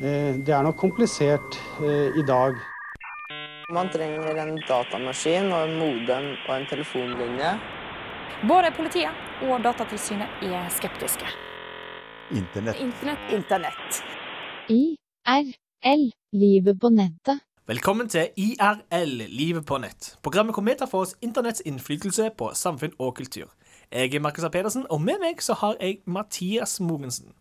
Eh, Det er nok komplisert eh, i dag. Man trenger en datamaskin og en modem og en telefonlinje. Både politiet og Datatilsynet er skeptiske. Internett. Internett. Internett. IRL. Livet på nettet. Velkommen til IRL, livet på nett. Programmet hvor vi tar for oss internetts innflytelse på samfunn og kultur. Jeg er Markus A. Pedersen, og med meg så har jeg Mathias Mogensen.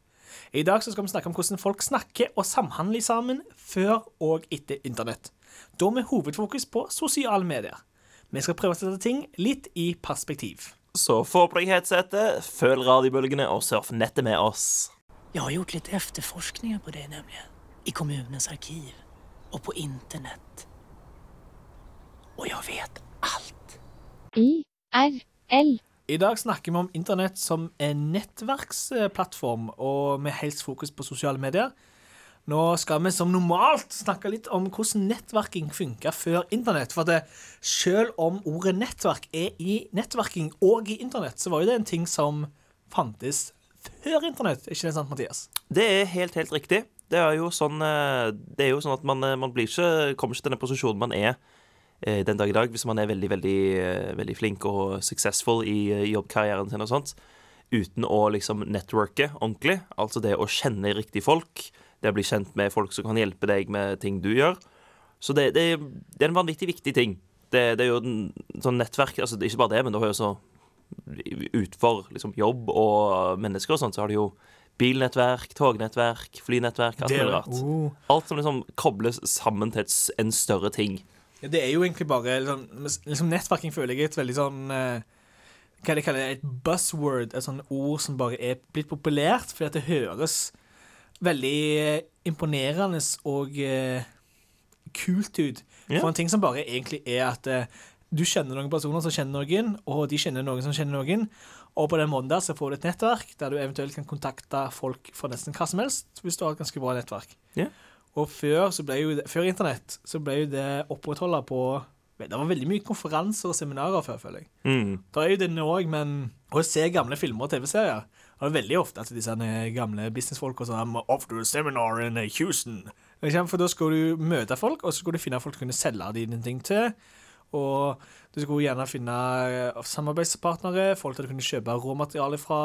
I dag så skal vi snakke om hvordan folk snakker og samhandler sammen før og etter internett. Da med hovedfokus på sosiale medier. Vi skal prøve å sette ting litt i perspektiv. Så få på deg headsetet, følg radiobølgene og surf nettet med oss. Jeg har gjort litt etterforskninger på det, nemlig. I kommunens arkiv. og på internett. Og jeg vet allt. IRL. I dag snakker vi om internett som en nettverksplattform, og med helst fokus på sosiale medier. Nå skal vi som normalt snakke litt om hvordan nettverking funka før internett. For det, selv om ordet nettverk er i nettverking og i internett, så var jo det en ting som fantes før internett. Er ikke det sant, Mathias? Det er helt, helt riktig. Det er jo sånn, eh, er jo sånn at man, eh, man ikke, kommer ikke til den posisjonen man er eh, den dag i dag, hvis man er veldig, veldig, eh, veldig flink og successful i eh, jobbkarrieren sin og sånt, uten å liksom networke ordentlig. Altså det å kjenne riktige folk, det å bli kjent med folk som kan hjelpe deg med ting du gjør. Så det, det, det er en vanvittig viktig ting. Det, det er jo en, sånn nettverk altså Ikke bare det, men det har jo også utenfor liksom, jobb og mennesker og sånt, så har du jo bilnettverk, tognettverk, flynettverk, alt mulig rart. Oh. Alt som liksom kobles sammen til en større ting. Ja, det er jo egentlig bare liksom, liksom Nettverking føler jeg er et veldig sånn eh, Hva det jeg kaller det? Et buzzword. Et sånn ord som bare er blitt populært fordi at det høres veldig eh, imponerende og uh, kult ut. Ja. For en ting som bare egentlig er at uh, du kjenner noen personer som kjenner noen, og de kjenner noen som kjenner noen. Og på den måten der så får du et nettverk der du eventuelt kan kontakte folk fra nesten hva som helst, hvis du har et ganske bra nettverk. Ja. Og før, så ble jo det, før internett så ble jo det opprettholda på Det var veldig mye konferanser og seminarer før, føler jeg. Mm. Det er jo det nå òg, men å se gamle filmer og TV-serier det er veldig ofte at disse gamle businessfolk og sånn to a seminar in Houston. For da skal du møte folk, og så skal du finne folk du kunne selge dine ting til. Og du skulle gjerne finne eh, samarbeidspartnere, folk der du kunne kjøpe råmateriale fra.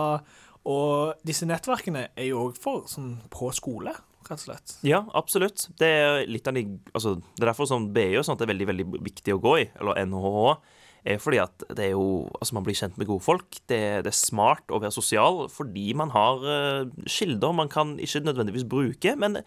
Og disse nettverkene er jo òg for sånn på skole, rett og slett. Ja, absolutt. Det er litt av de altså, Det er derfor sånn BI og sånt er veldig veldig viktig å gå i, eller NHH. Er fordi at det er jo Altså, man blir kjent med gode folk. Det, det er smart å være sosial fordi man har uh, kilder man kan ikke nødvendigvis bruke, men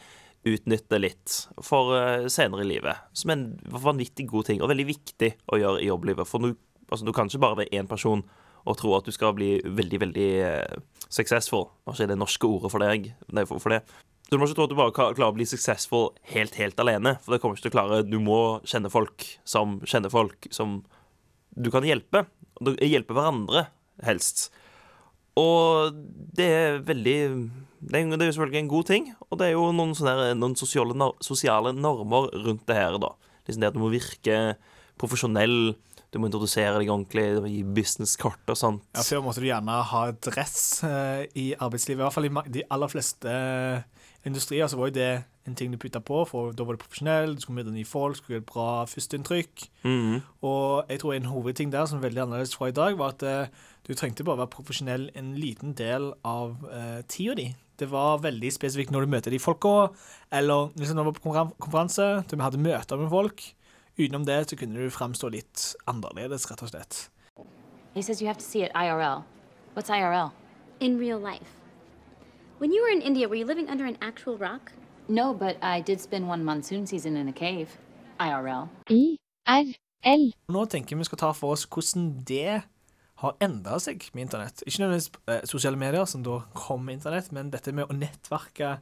utnytte litt for uh, senere i livet. Som er en vanvittig god ting, og veldig viktig å gjøre i jobblivet. For du, altså, du kan ikke bare være én person og tro at du skal bli veldig, veldig uh, successful. Hva er det norske ordet for deg. Nei, for, for det. Du må ikke tro at du bare klarer å bli successful helt, helt alene. For det kommer ikke til å klare. Du må kjenne folk som kjenner folk som du kan hjelpe. Hjelpe hverandre, helst. Og det er veldig Det er, jo selvfølgelig en god ting. Og det er jo noen, sånne, noen sosiale, sosiale normer rundt det her, da. Liksom det at du må virke profesjonell. Du må introdusere deg ordentlig, du må gi businesskort og sånt. Ja, Før måtte du gjerne ha dress eh, i arbeidslivet. I hvert fall i de aller fleste eh, industrier så var jo det en ting du putta på, for da var du profesjonell, du skulle møte nye folk, skulle gjøre et bra førsteinntrykk. Mhm. Og jeg tror en hovedting der som er veldig annerledes fra i dag, var at eh, du trengte bare være profesjonell en liten del av uh, tida di. Det var veldig spesifikt når du møter de folka, eller liksom når du var på konferanse, til vi hadde møter med folk. Utenom det så kunne du fremstå litt annerledes, rett og slett. He says you have to see it IRL. What's IRL? in real life. When you were in India, were you living under an actual rock? No, but I did spend one monsoon season in a cave. IRL. IRL. Nå tenker vi skal ta for oss hvordan det har endra seg med internett. Ikke nødvendigvis eh, sosiale medier, som da kom med internett, men dette med å nettverke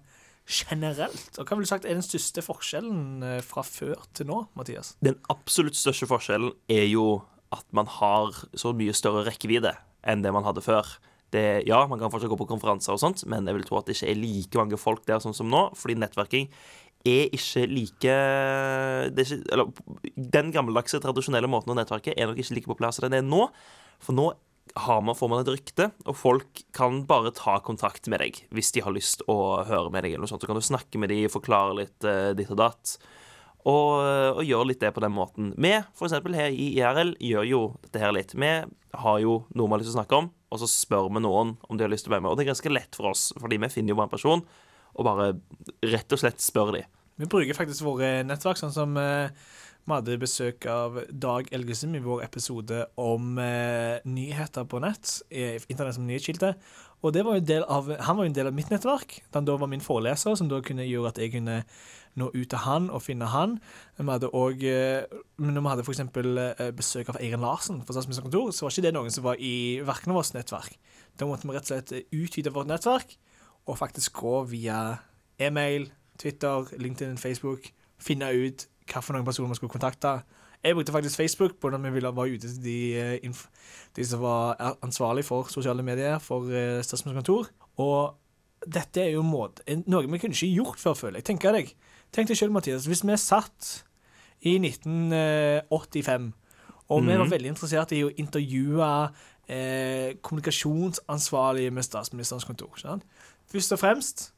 generelt. Og hva vil du sagt er den største forskjellen eh, fra før til nå, Mathias? Den absolutt største forskjellen er jo at man har så mye større rekkevidde enn det man hadde før. Det, ja, man kan fortsatt gå på konferanser og sånt, men jeg vil tro at det ikke er like mange folk der sånn som nå, fordi nettverking er ikke like er ikke, eller, Den gammeldagse, tradisjonelle måten å nettverke er nok ikke like populær som den er nå. For nå man, får man et rykte, og folk kan bare ta kontakt med deg hvis de har lyst å høre med deg. eller noe sånt. Så kan du snakke med dem, forklare litt uh, ditt og datt, og, og gjøre litt det på den måten. Vi, for eksempel her i IRL, gjør jo dette her litt. Vi har jo noe vi har lyst til å snakke om, og så spør vi noen om de har lyst til å være med. Og det er ganske lett for oss, fordi vi finner jo bare en person, og bare rett og slett spør de. Vi bruker faktisk våre nettverk, sånn som eh, vi hadde besøk av Dag Elgesem i vår episode om eh, nyheter på nett, internett som nyhetskilde. Og var av, han var jo en del av mitt nettverk. Han da var min foreleser, som da kunne gjøre at jeg kunne nå ut til han og finne han. Vi hadde òg Når vi hadde f.eks. besøk av Eirin Larsen fra Statsministerens kontor, så var ikke det noen som var i verken vårt nettverk. Da måtte vi rett og slett utvide vårt nettverk og faktisk gå via e-mail, Twitter, LinkedIn, Facebook, finne ut noen personer vi skulle kontakte. Jeg brukte faktisk Facebook både når vi ville være ute til de, eh, de som var ansvarlig for sosiale medier for Statsministerens kontor. Og dette er jo måte, noe vi kunne ikke gjort før, føler jeg. Tenker deg. Tenk deg selv, Mathias. Hvis vi satt i 1985, og vi var Mhm. veldig interessert i å intervjue eh, kommunikasjonsansvarlige med Statsministerens kontor. Sant? Først og fremst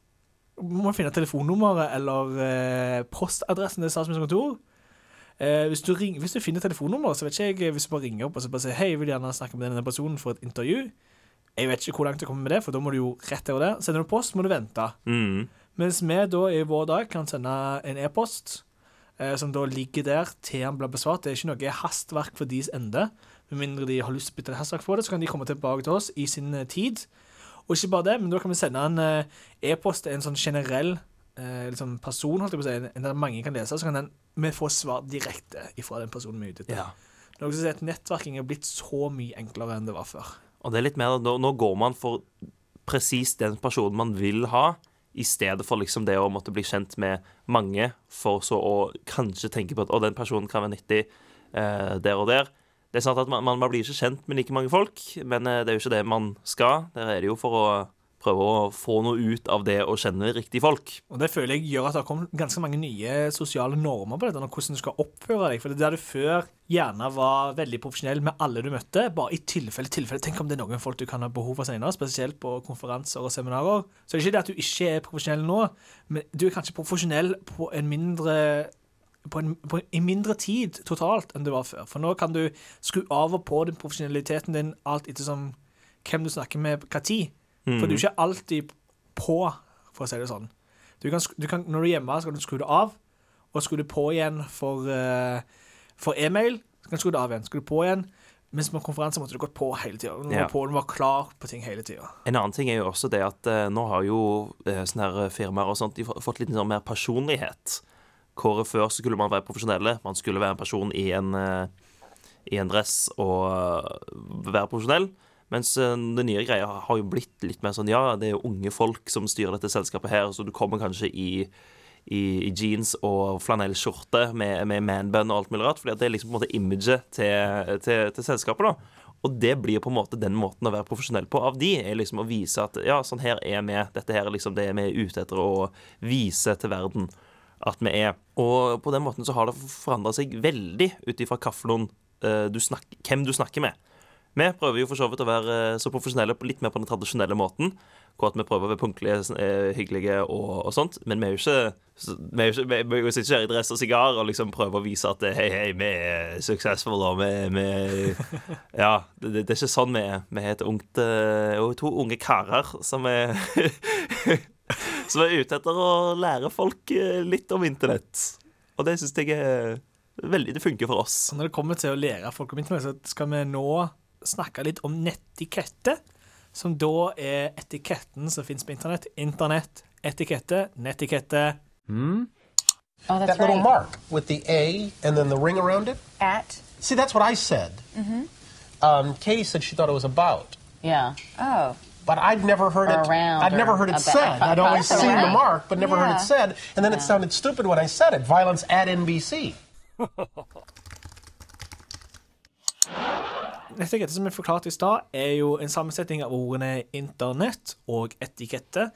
må vi finne telefonnummeret eller eh, postadressen til Statsministerens kontor. Eh, hvis, du ring, hvis du finner telefonnummeret, så vet ikke jeg Hvis du bare ringer opp og så bare sier hei, jeg vil gjerne snakke med denne personen for et intervju. Jeg vet ikke hvor langt du kommer med det, for da må du jo rett over det. Sender du post, må du vente. Mm. Mens vi da i vår dag kan sende en e-post eh, som da ligger der til han blir besvart. Det er ikke noe hastverk for deres ende. Med mindre de har lyst til å bytte hastverk for det, så kan de komme tilbake til oss i sin eh, tid. Og ikke bare det, men da kan vi sende en eh, e-post til en sånn generell eh, liksom person, holdt jeg på å si, en- en der mange kan lese, så kan den, vi få svar direkte fra den personen vi er ute etter. Ja. Noe som sier at nettverking er blitt så mye enklere enn det var før. Og det er litt mer, nå, nå går man for presis den personen man vil ha, i stedet for liksom det å måtte bli kjent med mange, for så å kanskje tenke på at å, den personen kan være nyttig eh, der og der. Det er sant at man, man, blir ikke kjent med like mange folk, men eh, det er jo ikke det man skal. Der er det jo for å prøve å få noe ut av det å kjenne riktige folk. Og det føler jeg gjør at det har kommet ganske mange nye sosiale normer på dette, og hvordan du skal oppføre deg. For det der du før gjerne var veldig profesjonell med alle du møtte, bare i tilfelle, tilfelle. Tenk om det er noen folk du kan ha behov for senere, spesielt på konferanser og seminarer. Så det er ikke det at du ikke er profesjonell nå, men du er kanskje profesjonell på en mindre på en, på, i mindre tid totalt enn det var før. For nå kan du skru av og på den profesjonaliteten din alt ettersom hvem du snakker med hva tid. For du er ikke alltid på, for å si det sånn. Du kan, du kan, når du er hjemme, så kan du skru det av, og skru det på igjen for, uh, for e-mail. Så kan du skru det av igjen. Skru det på igjen. Mens på konferanse måtte du gått på hele tida. Du, Ja. du var klar på ting hele tida. En annen ting er jo også det at uh, nå har jo uh, sånne her firmaer og sånt de har fått litt sånn mer personlighet. Hvor før så skulle man være profesjonelle. Man skulle være en person i en, uh, i en dress og være profesjonell. Mens eh, det nye greia har jo blitt litt mer sånn Ja, det er jo unge folk som styrer dette selskapet her, så du kommer kanskje i i, i jeans og flanellskjorte med, med manbun og alt mulig rart. fordi det er liksom på en måte imaget til, til, til selskapet. da Og det blir på en måte den måten å være profesjonell på av de. er liksom Å vise at ja, sånn her er vi. Dette her er liksom det vi er ute etter å vise til verden at vi er. Og på den måten så har det forandra seg veldig ut ifra eh, hvem du snakker med. Vi prøver jo for så vidt å være eh, så profesjonelle litt mer på den tradisjonelle måten. Hvor at vi prøver å være punktlige, eh, hyggelige og, og sånt. Men vi er jo ikke Vi, jo ikke, vi, vi sitter ikke her i dress og sigar og liksom prøver å vise at eh, hei, hei, vi er suksessfulle og vi, vi Ja, det, det er ikke sånn vi er. Vi er et ungt eh, to unge karer som er Som er ute etter å lære folk litt om internett. Og det syns jeg er veldig Det funker for oss. Når det kommer til å lære folk om internett, så skal vi nå snakke litt om nettikette. Som da er etiketten som finnes på internett. Internett, etikette, nettikette. Oh, that's that little right. mark with the A and then the ring around it. At. See, that's what I said. Mm-hmm. Um, Katie said she thought it was about. Yeah. Oh. But I'd never heard it. Around I'd never heard it about- said. I'd always That's seen the mark, but never heard it said. And then it sounded stupid when I said it. Violence at NBC. Nettikette, som jeg forklarte i stad, er jo en sammensetning av ordene internett og etikette,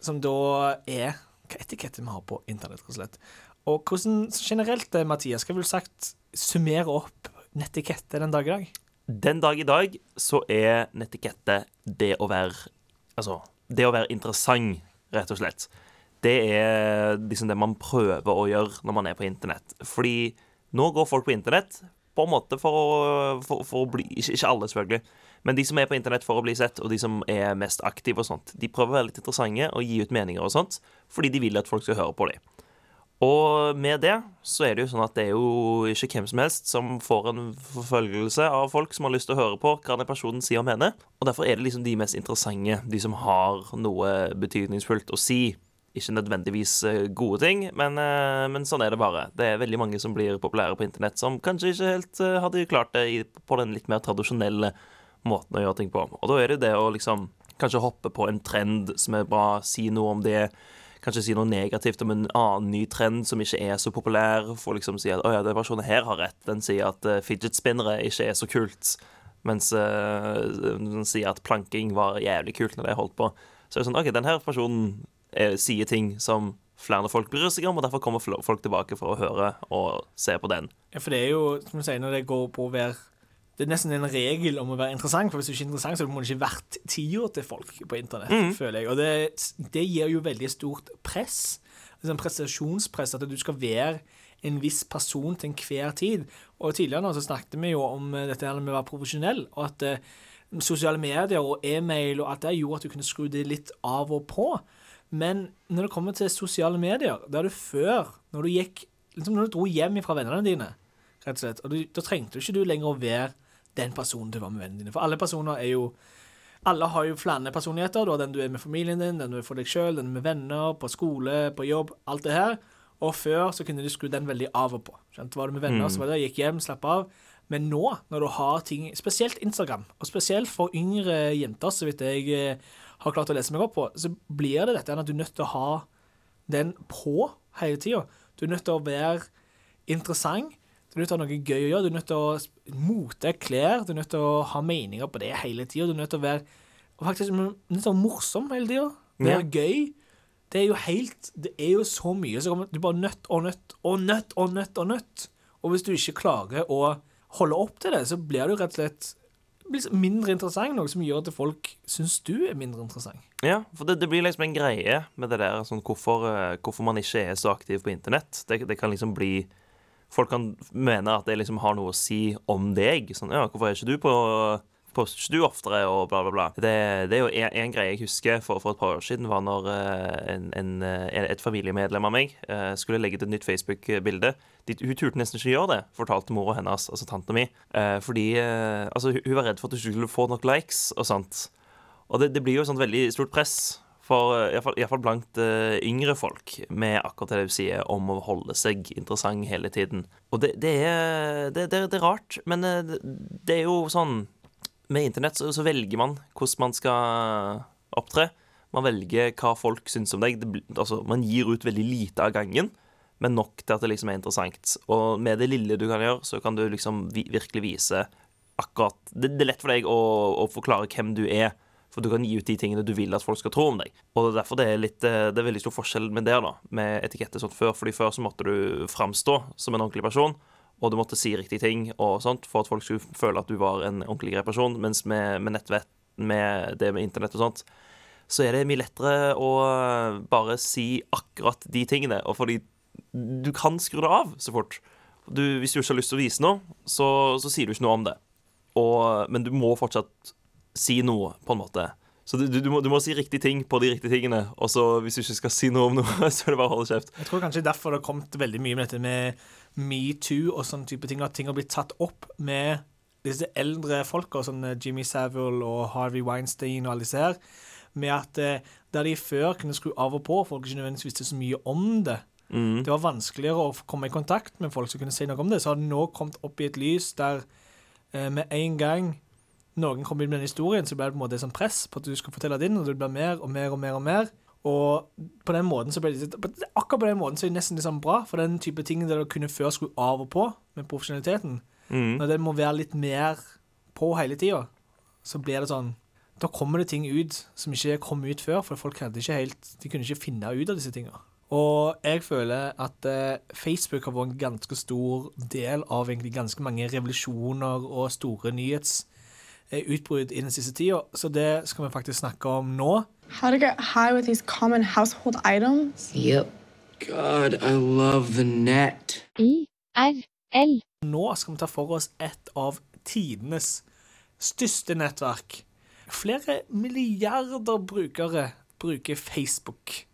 som da er hva etikette vi har på internett, rett og slett. Og hvordan generelt, eh, Mathias, skal vel sagt summere opp nettikette den dag i dag? Den dag i dag så er nettikette det å være Altså, det å være interessant, rett og slett. Det er liksom det man prøver å gjøre når man er på internett. Fordi nå går folk på internett på en måte for å, for, for å bli ikke, alle, selvfølgelig. Men de som er på internett for å bli sett, og de som er mest aktive og sånt, de prøver å være litt interessante og gi ut meninger og sånt, fordi de vil at folk skal høre på dem. Og med det så er det jo sånn at det er jo ikke hvem som helst som får en forfølgelse av folk som har lyst til å høre på hva den personen sier og mener. Og derfor er det liksom de mest interessante, de som har noe betydningsfullt å si. Ikke nødvendigvis eh, gode ting, men, eh, men sånn er det bare. Det er veldig mange som blir populære på internett, som kanskje ikke helt eh, hadde klart det på den litt mer tradisjonelle måten å gjøre ting på. Og da er det det å liksom kanskje hoppe på en trend som er bra, si noe om det kanskje si noe negativt om en annen ny trend som ikke er så populær. For liksom si at å ja, den personen her har rett. Den sier at fidget spinnere ikke er så kult. Mens øh, den sier at planking var jævlig kult når det holdt på. Så er det sånn OK, den her personen er, sier ting som flere folk bryr seg om, og derfor kommer folk tilbake for å høre og se på den. Ja, for det er jo, som du sier, når det går på å være det er nesten en regel om å være interessant, for hvis du ikke er interessant, så må du ikke vært tida til folk på internett, Mm. føler jeg. Og det, det gir jo veldig stort press, Sånn prestasjonspress, at du skal være en viss person til enhver tid. Og tidligere nå så snakket vi jo om eh, dette her med å være profesjonell, og at eh, sosiale medier og e-mail og alt det gjorde at du kunne skru det litt av og på. Men når det kommer til sosiale medier, da er det før, når du gikk liksom når du dro hjem fra vennene dine, rett og slett, og du, da trengte du ikke du lenger å være den personen du var med vennene dine. For alle personer er jo Alle har jo flere personligheter. Du har den du er med familien din, den du er for deg sjøl, den med venner, på skole, på jobb, alt det her. Og før så kunne du skru den veldig av og på. Skjønt? Var du med venner, Mm. så var det gikk hjem, slapp av. Men nå, når du har ting Spesielt Instagram, og spesielt for yngre jenter, så vidt jeg eh, har klart å lese meg opp på, så blir det dette at du er nødt til å ha den på hele tida. Du er nødt til å være interessant. Du er nødt til å ha noe gøy å gjøre. Du er nødt til å mote klær. Du er nødt til å ha meninger på det hele tida. Du er nødt til å være faktisk nødt til å være morsom hele tida. Være Ja. gøy. Det er jo helt Det er jo så mye som kommer Du bare nødt og nødt og nødt og nødt og nødt. Og hvis du ikke klarer å holde opp til det, så blir du rett og slett blir mindre interessant, noe som gjør at folk syns du er mindre interessant. Ja, for det, det blir liksom en greie med det der sånn hvorfor, eh, hvorfor man ikke er så aktiv på internett. Det, det kan liksom bli Folk kan mene at det liksom har noe å si om deg. Sånn, ja, hvorfor er ikke du på Du oftere, og bla, bla, bla. Det, det er jo en, greie jeg husker for, for et par år siden, var når eh, en, en, eh, et familiemedlem av meg eh, skulle legge ut et nytt Facebook-bilde. Hun turte nesten ikke gjøre det, fortalte mora hennes, altså tanta mi. Fordi altså, hun- var redd for at hun ikke skulle få nok likes og sånt. Og det, det blir jo et sånt veldig stort press for iallfall blant uh, yngre folk med akkurat det du sier om å holde seg interessant hele tiden. Og det, det, er, det, det, er rart, men det er jo sånn Med internett så, så velger man hvordan man skal opptre. Man velger hva folk syns om deg. Det, altså, man gir ut veldig lite av gangen, men nok til at det liksom er interessant. Og med det lille du kan gjøre, så kan du liksom vi, virkelig vise akkurat det, det er lett for deg å, å forklare hvem du er. For du kan gi ut de tingene du vil at folk skal tro om deg. Og er derfor det er, litt, eh, det er veldig stor forskjell med det da, med etikette sånn før. Fordi før så måtte du framstå som en ordentlig person, og du måtte si riktige ting og sånt for at folk skulle føle at du var en ordentlig grei person. Mens med, med nettvett, med det med internett og sånt, så er det mye lettere å bare si akkurat de tingene. Og fordi du kan skru det av så fort. Du, hvis du ikke har lyst til å vise noe, så, så sier du ikke noe om det. Og, men du må fortsatt si noe, på en måte. Så du, du, må, du må si riktige ting på de riktige tingene. Og så hvis du ikke skal si noe om noe, så er det bare å holde kjeft. Jeg tror kanskje derfor det har kommet veldig mye med dette med metoo og sånne type ting, at ting har blitt tatt opp med disse eldre folka, eh, Jimmy Savile og Harvey Weinstein og alle disse her, med at eh, der de før kunne skru av og på, folk ikke nødvendigvis visste så mye om det. Mm. Det var vanskeligere å komme i kontakt med folk som kunne si noe om det. Så har det nå kommet opp i et lys der eh, med en gang noen kom inn med den historien, så ble det på en måte sånn press på at du skal fortelle din, og det blir mer og mer og mer og mer. Og på den måten så ble det akkurat på den måten så er det nesten sånn bra, for den type ting der du kunne før skru av og på med profesjonaliteten, Mm. når det må være litt mer på hele tida, så blir det sånn Da kommer det ting ut som ikke kom ut før, for folk hadde ikke helt De kunne ikke finne ut av disse tinga. Og jeg føler at eh, Facebook har vært en ganske stor del av egentlig ganske mange revolusjoner og store nyhetsutbrudd i den siste tida, så det skal vi faktisk snakke om nå. How to get high with these common household items? Yep. God, I love the net. IRL. Nå skal vi ta for oss et av tidenes største nettverk. Flere milliarder brukere bruker Facebook.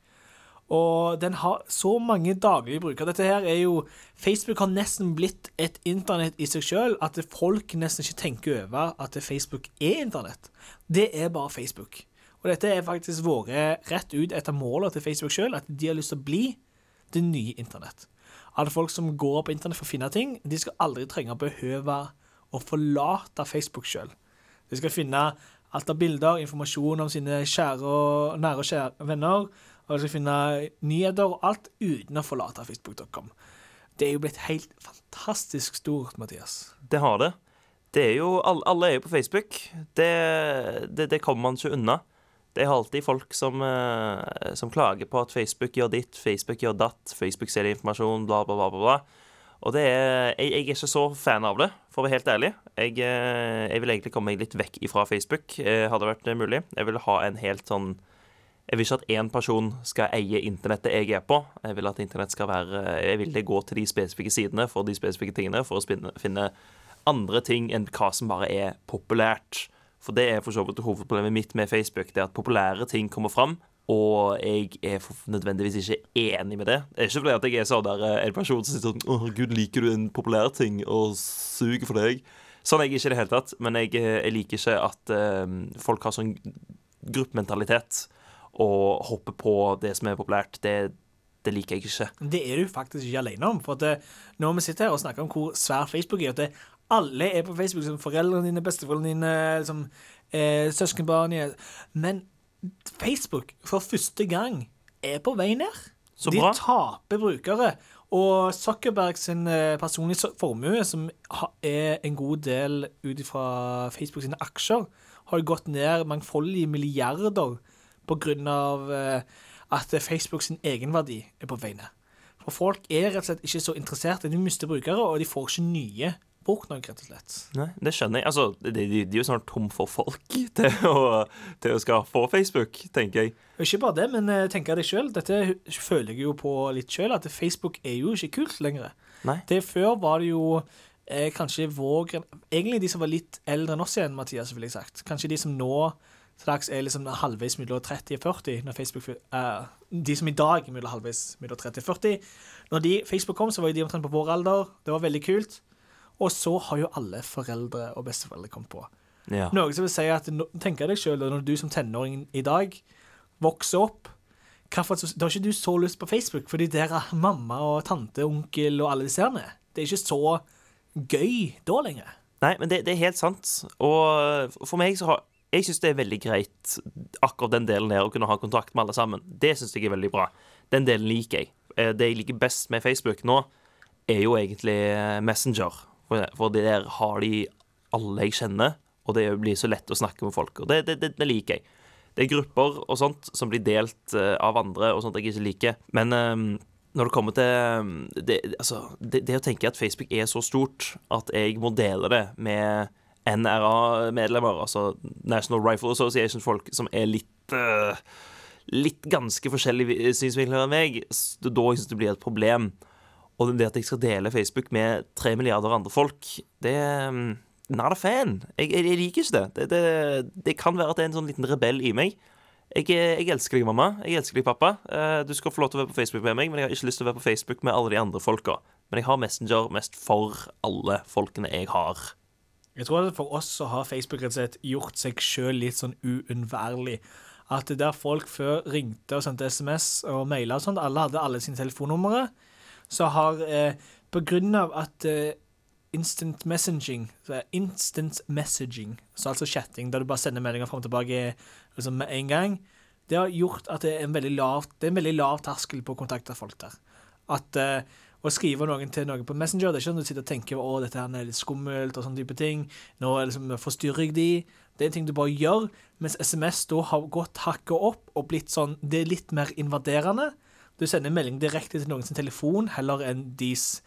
Og den har så mange daglige brukere. Dette her er jo Facebook har nesten blitt et internett i seg sjøl, at folk nesten ikke tenker over at Facebook er internett. Det er bare Facebook. Dette er faktisk vært rett ut etter målet til Facebook sjøl, at de har lyst til å bli det nye internett. Alle folk som går på internett for å finne ting, de skal aldri trenge å behøve å forlate Facebook sjøl. De skal finne alt av bilder, informasjon om sine kjære og nære og kjære venner, og de skal finne nyheter og alt uten å forlate facebook.com. Det er jo blitt helt fantastisk stort, Mathias. Det har det. Det er jo, alle er jo på Facebook. Det, det, det kommer man ikke unna. Det er alltid folk som, eh, som, klager på at Facebook gjør ditt, Facebook gjør datt, Facebook selger informasjon, bla, bla, bla. bla. Og det er, jeg, jeg, er ikke så fan av det, for å være helt ærlig. Jeg, eh, jeg vil egentlig komme meg litt vekk ifra Facebook, eh, hadde det vært mulig. Jeg vil ha en helt sånn Jeg vil ikke at én person skal eie internettet jeg er på. Jeg vil at internett skal være Jeg vil det gå til de spesifikke sidene for de spesifikke tingene, for å spinne, finne andre ting enn hva som bare er populært. For det er for så vidt hovedproblemet mitt med Facebook. Det er at populære ting kommer fram. Og jeg er nødvendigvis ikke enig med det. Det er ikke fordi at jeg er sånn der eh, en person som sier sånn Å, gud, liker du en populær ting og suger for deg? Sånn er jeg ikke i det hele tatt. Men jeg, eh, jeg liker ikke at um, folk har sånn gruppementalitet og hopper på det som er populært. Det, det liker jeg ikke. Det er du faktisk ikke alene om. For at når vi sitter her og snakker om hvor svær Facebook er, at det, alle er på Facebook, som foreldrene dine, besteforeldrene dine, som eh, søskenbarn Men Facebook, for første gang, er på vei ned. Så De bra. taper brukere. Og Zuckerberg sin eh, personlige formue, som er en god del ut fra Facebook sine aksjer, har gått ned mangfoldige milliarder av eh, at Facebook sin egenverdi er på vei ned. For folk er rett og slett ikke så interesserte. De mister brukere, og de får ikke nye brukt nok, rett og slett. Nei, det skjønner jeg. Altså, de, de, de er jo snart tom for folk til å, til å skal få Facebook, tenker jeg. Ikke bare det, men uh, tenker det sjøl. Dette føler jeg jo på litt sjøl, at Facebook er jo ikke kult lenger. Nei. Det Før var det jo eh, kanskje vår Egentlig de som var litt eldre enn oss igjen, Mathias, ville jeg sagt. Kanskje de som nå straks er liksom halvveis mellom 30 og 40, når Facebook uh, De som i dag er mellom halvveis mellom 30 og 40. Når de, Facebook kom, så var de omtrent på vår alder. Det var veldig kult. Og så har jo alle foreldre og besteforeldre kommet på. Ja. Noe som vil si at Tenk deg sjøl, når du som tenåring i dag vokser opp for, Da har ikke du så lyst på Facebook, fordi der er mamma og tante, onkel og alle disse her. Det er ikke så gøy da lenger. Nei, men det, det er helt sant. Og for meg så har Jeg syns det er veldig greit, akkurat den delen her, å kunne ha kontakt med alle sammen. Det syns jeg er veldig bra. Den delen liker jeg. Eh, det jeg liker best med Facebook nå, er jo egentlig Messenger. For der har de alle jeg kjenner, og det blir så lett å snakke med folk. Og det, det, det, det liker jeg. Det er grupper og sånt som blir delt uh, av andre, og sånt jeg ikke liker. Men um, når det kommer til det, altså, det, det, å tenke at Facebook er så stort at jeg må dele det med NRA-medlemmer, altså National Rifle Association-folk, som er litt uh, Litt ganske forskjellige synsvinkler enn meg, da jeg det blir et problem. Og det at jeg skal dele Facebook med tre milliarder andre folk, det Not a fan. Jeg, jeg, jeg liker ikke det. Det, det. det, kan være at det er en sånn liten rebell i meg. Jeg, jeg, elsker deg, mamma. Jeg elsker deg, pappa. Du skal få lov til å være på Facebook med meg, men jeg har ikke lyst til å være på Facebook med alle de andre folka. Men jeg har Messenger mest for alle folkene jeg har. Jeg tror at for oss så har Facebook rett og slett gjort seg sjøl litt sånn uunnværlig. At der folk før ringte og sendte SMS og maila og sånt, alle hadde alle sine telefonnumre, så har eh, på grunn av at eh, instant messaging, så instant messaging, så altså chatting, der du bare sender meldinger fram og tilbake liksom med en gang, det har gjort at det er en veldig lav, det er en veldig lav terskel på å kontakte folk der. At eh, å skrive noen til noen på Messenger, det er ikke sånn du sitter og tenker å, dette her er litt skummelt og sånne type ting. Nå liksom, forstyrrer jeg de. Det er en ting du bare gjør. Mens SMS da har gått hakket opp og blitt sånn Det er litt mer invaderende. Du sender en melding direkte til noen sin telefon heller enn deres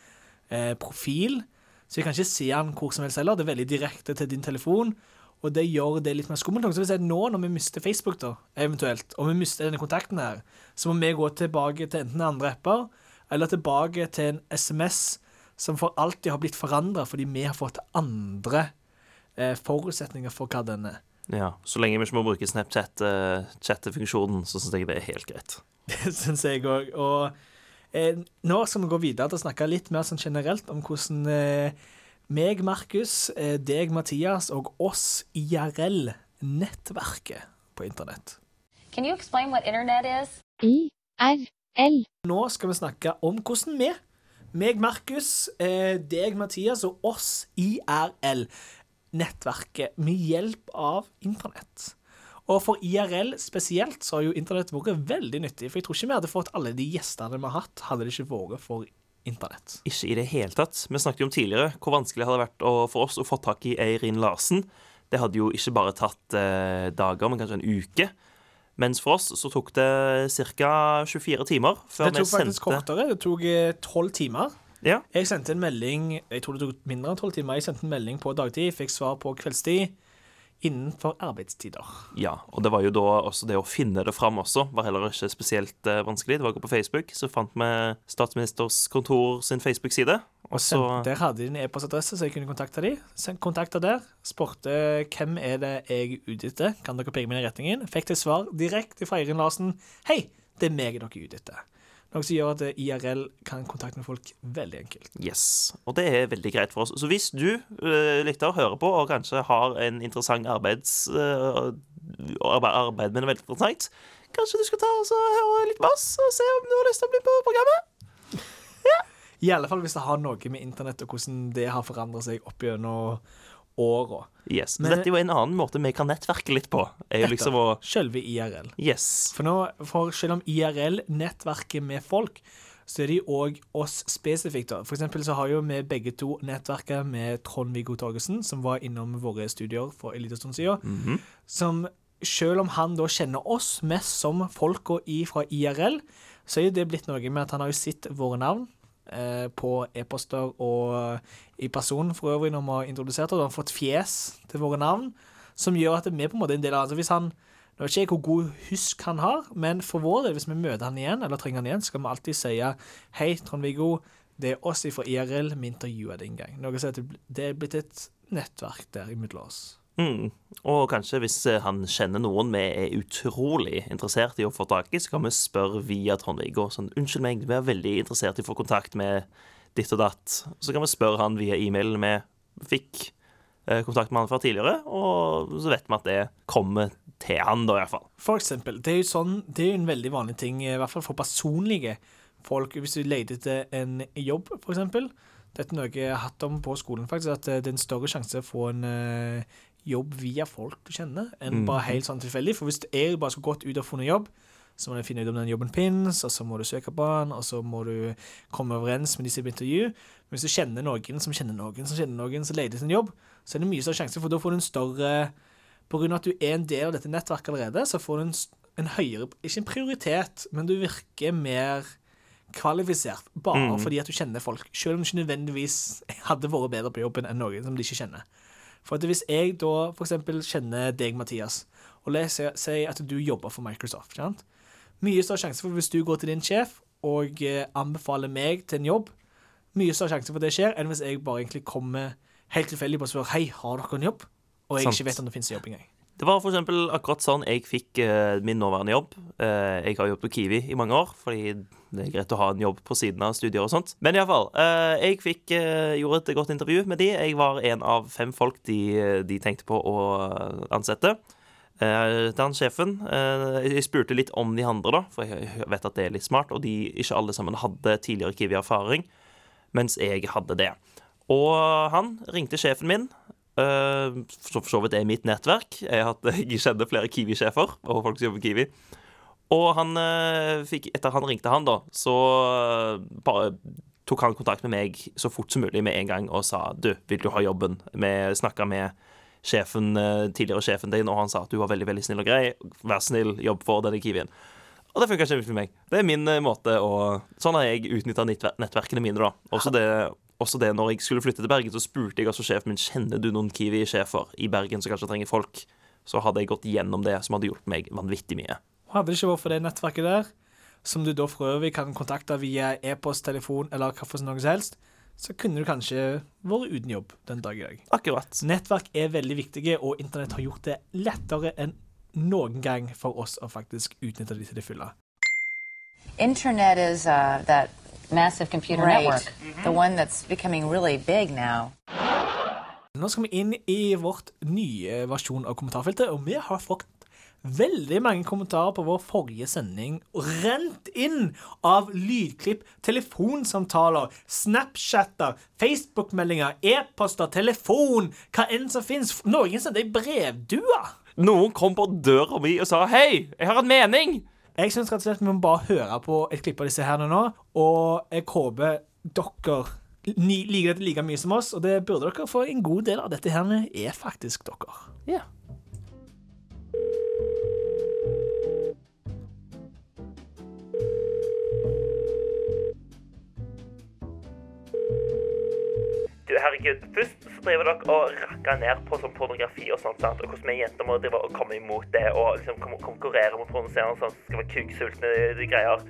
eh, profil. Så vi kan ikke se den hvor som helst heller. Det er veldig direkte til din telefon. Og det gjør det litt mer skummelt. Så vil si nå når vi mister Facebook, da, eventuelt, og vi mister denne kontakten her, så må vi gå tilbake til enten andre apper, eller tilbake til en SMS som for alltid har blitt forandra fordi vi har fått andre eh, forutsetninger for hva den er. Ja, Så lenge vi ikke må bruke Snapchat-chattefunksjonen, så syns jeg det er helt greit. Det syns jeg òg. Og eh, nå skal vi gå videre til å snakke litt mer sånn generelt om hvordan eh, meg, Markus, eh, deg, Mathias, og oss IRL-nettverket på internett. Kan du forklare hva internett er? IRL. Nå skal vi snakke om hvordan vi, meg, Markus, eh, deg, Mathias, og oss IRL-nettverket med hjelp av internett. Og for IRL spesielt så har jo internett vært veldig nyttig. For jeg tror ikke vi hadde fått alle de gjestene vi har hatt, hadde det ikke vært for internett. Ikke i det hele tatt. Vi snakket jo om tidligere hvor vanskelig det hadde vært for oss å få tak i Eirin Larsen. Det hadde jo ikke bare tatt eh, dager, men kanskje en uke. Mens for oss så tok det ca. 24 timer før Det tok faktisk kortere. Det tok eh, tolv timer. Ja. Jeg sendte en melding Jeg tror det tok mindre enn tolv timer. Jeg sendte en melding på dagtid, fikk svar på kveldstid. Innenfor arbeidstider. Ja, og det var jo da også det å finne det fram også, var heller ikke spesielt eh, vanskelig. Det var å gå på Facebook, så fant vi Statsministers kontor sin Facebook-side. Og så Der hadde de en e-postadresse, så jeg kunne kontakte dem. Kontakta der. Spurte hvem er det jeg er ute etter. Kan dere peke meg i retningen? Fikk til svar direkte fra Eirin Larsen. Hei, det er meg dere er ute etter. Noe som gjør at eh, IRL kan kontakte med folk veldig enkelt. Yes. Og det er veldig greit for oss. Så hvis du uh, lytter, hører på og kanskje har en interessant arbeids... Uh, arbeid med noe veldig interessant, kanskje du skal ta og høre litt med oss og se om du har lyst til å bli på programmet? Ja. I alle fall hvis det har noe med internett og hvordan det har forandret seg opp gjennom åra. Yes. Men- dette er jo en annen måte vi kan nettverke litt på. Er jo liksom å Selve IRL. Yes. For, nå, for selv om IRL nettverker med folk, så er de òg oss spesifikt. da. For eksempel så har jo vi begge to nettverket med Trond-Viggo Torgersen, som var innom våre studier for en liten stund siden. Mhm. Som selv om han da kjenner oss mest som folka fra IRL, så er jo det blitt noe med at han har jo sett våre navn eh, på e-poster og i person for øvrig når vi har introdusert. Og han har fått fjes til våre navn, som gjør at vi på en måte en del av altså Hvis han Nå vet ikke jeg hvor god husk han har, men for vår del, hvis vi møter han igjen, eller trenger han igjen, skal vi alltid si Hei, Trond-Viggo, det er oss fra IRL, vi intervjua deg en gang. Noe som Det er blitt et nettverk der imellom oss. Mm. Og kanskje hvis eh, han kjenner noen vi er utrolig interessert i å få tak i, så kan vi spørre via Trond-Viggo sånn Unnskyld meg, vi er veldig interessert i å få kontakt med ditt og datt. Så kan vi spørre han via e-mailen vi fikk eh, kontakt med han fra tidligere, og så vet vi at det kommer til han, da, iallfall. For eksempel, det er jo sånn, det er en veldig vanlig ting, i hvert fall for personlige folk, hvis du leter etter en jobb, for eksempel. Dette er noe jeg har hatt om på skolen, faktisk, at eh, det er en større sjanse å få en jobb via folk du kjenner, enn mm. bare helt sånn tilfeldig. For hvis jeg bare skulle gått ut og funnet jobb, så må du finne ut om den jobben finnes, og så må du søke på den, og så må du komme overens med de som er intervju. Men hvis du kjenner noen som kjenner noen som kjenner noen som leter etter en jobb, så er det mye større sjanse, for da får du en større På grunn av at du er en del av dette nettverket allerede, så får du en, en høyere Ikke en prioritet, men du virker mer kvalifisert bare Mm. fordi at du kjenner folk. Selv om du ikke nødvendigvis hadde vært bedre på jobben enn noen som de ikke kjenner. For at hvis jeg da eksempel kjenner deg, Mathias, og la oss si- si at du jobber for Microsoft, sant? mye større sjanse for hvis du går til din sjef og eh, anbefaler meg til en jobb, mye større sjanse for det skjer enn hvis jeg bare egentlig kommer helt tilfeldig og spør hei, har dere en jobb? Og jeg Sant. ikke vet om det finnes en jobb engang. Det var eksempel akkurat sånn jeg fikk eh, min nåværende jobb. Eh, jeg har jobbet på Kiwi i mange år, fordi det er greit å ha en jobb på siden av studier og sånt. Men iallfall. Uh, jeg fikk, eh, gjorde et godt intervju med de. Jeg var en av fem folk de, de tenkte på å ansette. Uh, til han sjefen eh, Jeg spurte litt om de andre, da, for jeg vet at det er litt smart. Og de, ikke alle sammen hadde tidligere Kiwi-erfaring, mens jeg hadde det. Og han ringte sjefen min. Som for så vidt er mitt nettverk. Jeg, hatt, jeg kjenner flere Kiwi-sjefer og folk som jobber i Kiwi. Og han uh, fikk, etter han ringte han, da, så uh, bare tok han kontakt med meg så fort som mulig med en gang og sa du, vil du ha jobben? Vi snakka med sjefen, tidligere sjefen din, og han sa at du var veldig veldig snill og grei. Vær snill, jobb for denne Kiwien. Og det funka kjempefint for meg. Det er min måte å Sånn har jeg utnytta nettverkene mine, da. Også det, også det når jeg skulle flytte til Bergen, så spurte jeg altså sjefen min kjenner du noen Kiwi-sjefer i Bergen som kanskje trenger folk. Så hadde jeg gått gjennom det, som hadde hjulpet meg vanvittig mye. Hadde det ikke vært for det nettverket der, som du da for øvrig kan kontakte via e-post, telefon eller hva for noe som helst, så kunne du kanskje vært uten jobb den dag i dag. Akkurat. Nettverk er veldig viktige, og internett har gjort det lettere enn noen gang for oss å faktisk utnytte det til det fulle. Internett er uh, that Massive computer right, network. the one that's becoming really big now. Nå skal vi inn i vårt nye versjon av kommentarfeltet, og vi har fått veldig mange kommentarer på vår forrige sending. Rent inn av lydklipp, telefonsamtaler, Snapchatter, Facebook-meldinger, e-poster, telefon, hva enn som fins. Noen sendte ei brevdue. Noen kom på døra mi og sa 'hei, jeg har en mening'. Jeg syns rett og slett vi må bare høre på et klipp av disse her nå, og jeg håper dere liker dette like mye som oss, og det burde dere, for en god del av dette her er faktisk dere. Ja. Herregud, først driver dere og rakker ned på sånn pornografi og sånt, sant? og hvordan vi jenter må drive og komme imot det og liksom kon- konkurrere mot pornoseerne sånn, som skal være kuksultne de greier.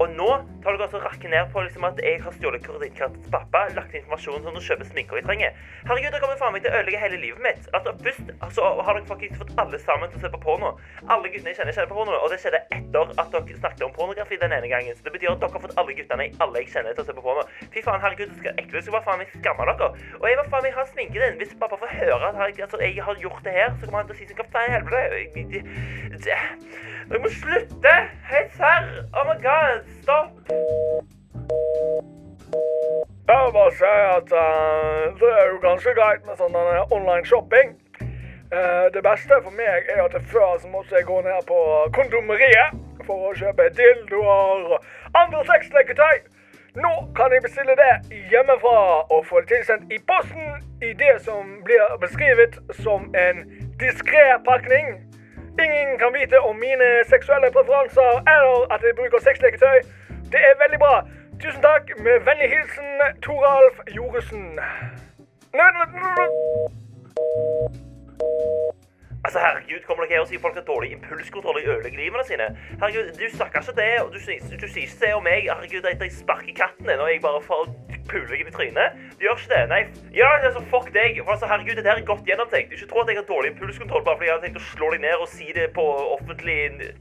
Og nå tar dere altså rakker ned på liksom at jeg har stjålet kredittkortet til pappa, lagt informasjon sånn og kjøper sminker jeg trenger. Herregud, dere kommer faen meg til å ødelegge hele livet mitt. Altså, først altså, har dere faktisk fått alle sammen til å se på porno. Alle guttene jeg kjenner, kjenner på porno, og det skjedde etter at dere snakket om pornografi den ene gangen. Så det betyr at dere har fått alle guttene i alle jeg kjenner til å se på porno. Fy faen, herregud, så ekle, så skal bare faen meg skamme dere. Og jeg var faen meg ha sminken din. Hvis pappa får høre at jeg, altså, jeg har gjort det her, så kommer han til å si som kaptein i helvete? Dere må slutte! Helt serr! Oh my god, stopp! Jeg bare si at uh, det er jo ganske greit med sånn online shopping. Uh, det beste for meg er at før så måtte jeg gå ned på kondomeriet for å kjøpe dildoer og andre sexleketøy. Nå kan jeg bestille det hjemmefra og få det tilsendt i posten i det som blir beskrevet som en diskré pakning. Ingen kan vite om mine seksuelle preferanser eller at jeg bruker sexleketøy. Det er veldig bra. Tusen takk. Med vennlig hilsen Toralf Joresen. Altså, herregud, kommer dere her og sier folk har dårlig impulskontroll og ødelegger sine? Herregud, du snakker ikke det, og du, sier- du sier ikke det om meg. Herregud, etter jeg sparker katten din, og jeg bare får puler deg i trynet. Du gjør ikke det, nei. Ja, altså, fuck deg. Altså, herregud, dette her er godt gjennomtenkt. Du ikke tro at jeg har dårlig impulskontroll bare fordi jeg har tenkt å slå deg ned og si det på offentlig...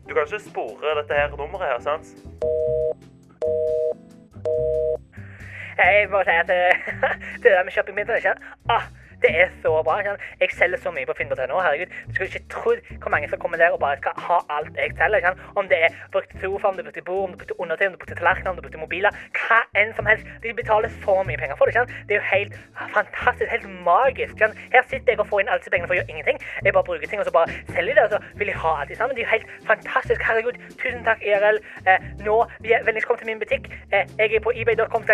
Du kan ikke spore dette her nummeret her, sant? Jeg må si at eh, det der med shoppingmidler ikke? ah, det er så bra. Jeg selger så mye på finn.no. herregud. Du skulle ikke trodd hvor mange som kommer der og bare skal ha alt jeg selger. Om det er brukt sofa, om du brukte bord, om du brukte undertøy, om du brukte tallerkener, om du brukte mobiler. Hva enn som helst. De betaler så mye penger for det. Det er jo helt fantastisk, helt magisk. Her sitter jeg og får inn alle disse pengene for å gjøre ingenting. Jeg bare bruker ting, og så bare selger det, og så vil jeg ha alt sammen. Det er jo helt fantastisk. Herregud, tusen takk, IRL. Eh, nå, vennligst kommet til min butikk. Eh, jeg er på ebay.com.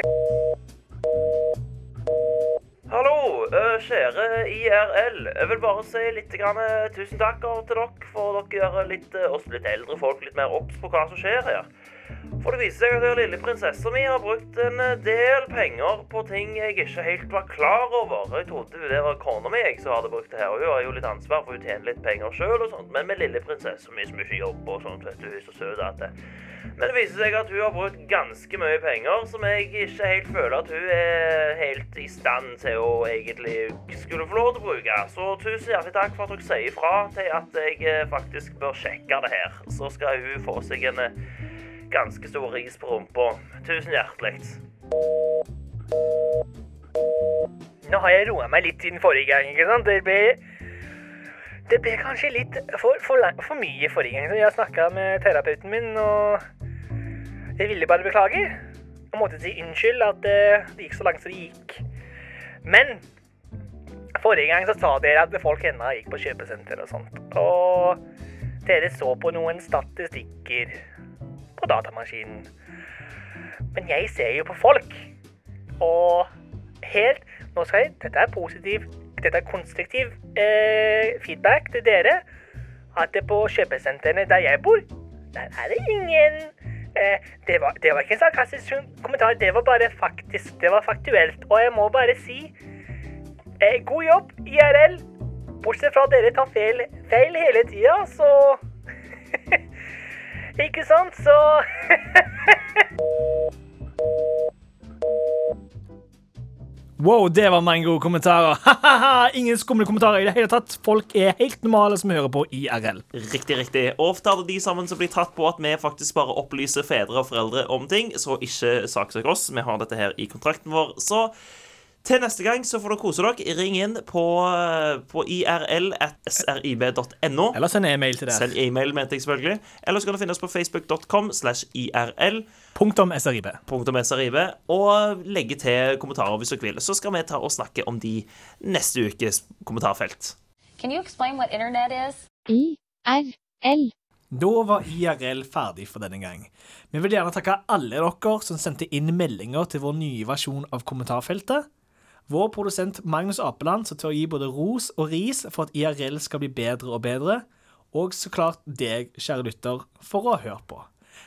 Hallo, kjære IRL. Jeg vil bare si litt grann, øh, tusen takk til dere for dere gjør litt, øh, oss litt eldre folk litt mer obs på hva som skjer her. For det viser seg at den lille prinsessa mi har brukt en del penger på ting jeg ikke helt var klar over. Jeg trodde det var kona mi som hadde brukt det her, og hun har jo litt ansvar for hun tjener litt penger sjøl og sånt. Men med lille prinsessa mi som ikke jobber og sånt, vet du, hun er så søt at det. Men det viser seg at hun har brukt ganske mye penger som jeg ikke helt føler at hun er helt i stand til å egentlig skulle få lov til å bruke. Så tusen hjertelig takk for at dere sier ifra til at jeg eh, faktisk bør sjekke det her. Så skal hun få seg en eh, ganske stor ris på rumpa. Tusen hjertelig. Nå har jeg roa meg litt siden forrige gang. ikke sant? Det ble, det ble kanskje litt for, for, for mye forrige gang. Jeg snakka med terapeuten min, og jeg ville bare beklage. Jeg måtte si unnskyld at det, det gikk så langt som det gikk. Men forrige gang så sa dere at folk ennå gikk på kjøpesenter og sånt. Og dere så på noen statistikker på datamaskinen. Men jeg ser jo på folk. Og helt Nå skal jeg Dette er positiv Dette er konstruktiv eh, feedback til dere. At det på kjøpesentrene der jeg bor, Der er det ingen eh, det, var, det var ikke en sarkastisk kommentar, det var bare faktisk. Det var faktuelt. Og jeg må bare si eh, god jobb, IRL. Bortsett fra at dere tar feil, feil hele tida, så Ikke sant, så Wow, det var mange gode kommentarer. Ingen skumle kommentarer i det hele tatt. Folk er helt normale som hører på IRL. Riktig, riktig. Og er det de sammen som blir tatt på at vi faktisk bare opplyser fedre og foreldre om ting, så ikke saksøk oss. Vi har dette her i kontrakten vår. Så til neste gang så får dere kose dere. Ring inn på, på irl.srib.no. Eller send e-mail til der. Send e-mail, mente jeg selvfølgelig. Eller så kan du finne oss på facebook.com slash irl. Punktum SRIB. Punktum SRIB. Og legge til kommentarer hvis dere vil. Så skal vi ta og snakke om de neste ukes kommentarfelt. Can you explain what internet is? IRL. Da var IRL ferdig for denne gang. Vi vil gjerne takke alle dere som sendte inn meldinger til vår nye versjon av kommentarfeltet. Vår produsent Magnus Apeland som tør gi både ros og ris for at IRL skal bli bedre og bedre. Og så klart deg, kjære lytter, for å ha hørt på.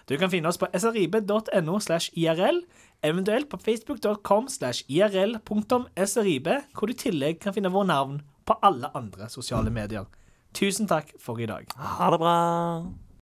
Du kan finne oss på srib.no slash irl, eventuelt på facebook.com slash irl.srib, hvor du i tillegg kan finne vår navn på alle andre sosiale medier. Tusen takk for i dag. Ha det bra.